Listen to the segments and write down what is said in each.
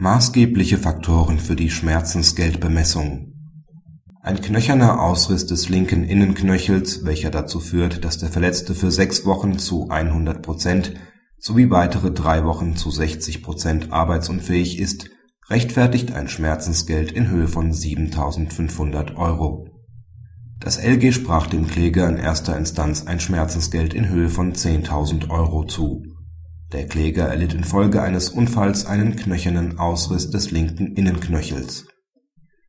Maßgebliche Faktoren für die Schmerzensgeldbemessung Ein knöcherner Ausriss des linken Innenknöchels, welcher dazu führt, dass der Verletzte für sechs Wochen zu 100 Prozent sowie weitere drei Wochen zu 60 Prozent arbeitsunfähig ist, rechtfertigt ein Schmerzensgeld in Höhe von 7.500 Euro. Das LG sprach dem Kläger in erster Instanz ein Schmerzensgeld in Höhe von 10.000 Euro zu der Kläger erlitt infolge eines Unfalls einen knöchernen Ausriss des linken Innenknöchels.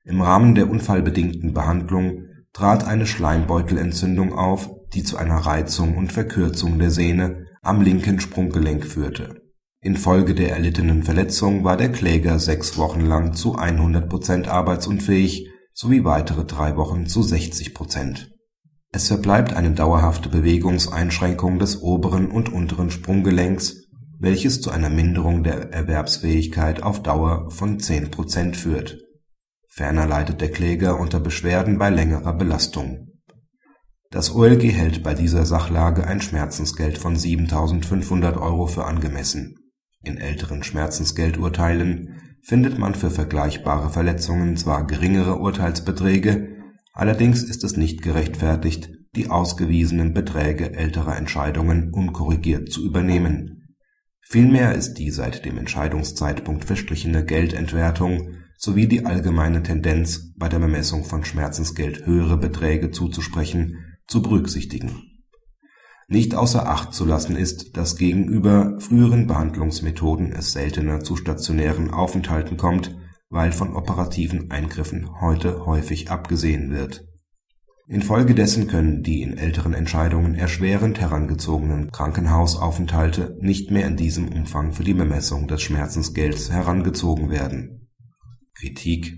Im Rahmen der unfallbedingten Behandlung trat eine Schleimbeutelentzündung auf, die zu einer Reizung und Verkürzung der Sehne am linken Sprunggelenk führte. Infolge der erlittenen Verletzung war der Kläger sechs Wochen lang zu 100 Prozent arbeitsunfähig sowie weitere drei Wochen zu 60 Prozent. Es verbleibt eine dauerhafte Bewegungseinschränkung des oberen und unteren Sprunggelenks welches zu einer Minderung der Erwerbsfähigkeit auf Dauer von 10 Prozent führt. Ferner leidet der Kläger unter Beschwerden bei längerer Belastung. Das OLG hält bei dieser Sachlage ein Schmerzensgeld von 7.500 Euro für angemessen. In älteren Schmerzensgeldurteilen findet man für vergleichbare Verletzungen zwar geringere Urteilsbeträge, allerdings ist es nicht gerechtfertigt, die ausgewiesenen Beträge älterer Entscheidungen unkorrigiert zu übernehmen Vielmehr ist die seit dem Entscheidungszeitpunkt verstrichene Geldentwertung sowie die allgemeine Tendenz, bei der Bemessung von Schmerzensgeld höhere Beträge zuzusprechen, zu berücksichtigen. Nicht außer Acht zu lassen ist, dass gegenüber früheren Behandlungsmethoden es seltener zu stationären Aufenthalten kommt, weil von operativen Eingriffen heute häufig abgesehen wird Infolgedessen können die in älteren Entscheidungen erschwerend herangezogenen Krankenhausaufenthalte nicht mehr in diesem Umfang für die Bemessung des Schmerzensgelds herangezogen werden. Kritik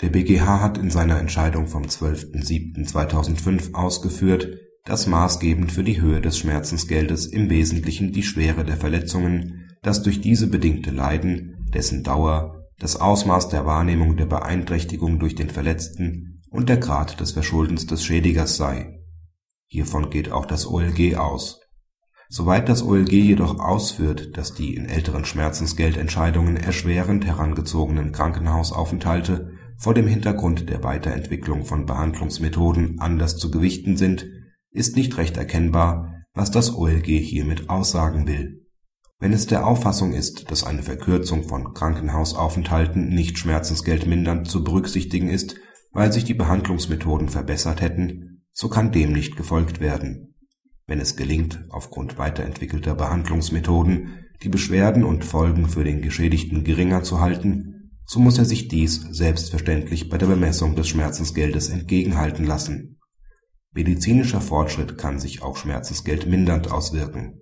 Der BGH hat in seiner Entscheidung vom 12.07.2005 ausgeführt, dass maßgebend für die Höhe des Schmerzensgeldes im Wesentlichen die Schwere der Verletzungen, das durch diese bedingte Leiden, dessen Dauer, das Ausmaß der Wahrnehmung der Beeinträchtigung durch den Verletzten und der Grad des Verschuldens des Schädigers sei. Hiervon geht auch das OLG aus. Soweit das OLG jedoch ausführt, dass die in älteren Schmerzensgeldentscheidungen erschwerend herangezogenen Krankenhausaufenthalte vor dem Hintergrund der Weiterentwicklung von Behandlungsmethoden anders zu gewichten sind, ist nicht recht erkennbar, was das OLG hiermit aussagen will. Wenn es der Auffassung ist, dass eine Verkürzung von Krankenhausaufenthalten nicht schmerzensgeldmindernd zu berücksichtigen ist weil sich die Behandlungsmethoden verbessert hätten, so kann dem nicht gefolgt werden. Wenn es gelingt, aufgrund weiterentwickelter Behandlungsmethoden die Beschwerden und Folgen für den Geschädigten geringer zu halten, so muss er sich dies selbstverständlich bei der Bemessung des Schmerzensgeldes entgegenhalten lassen. Medizinischer Fortschritt kann sich auch schmerzensgeldmindernd auswirken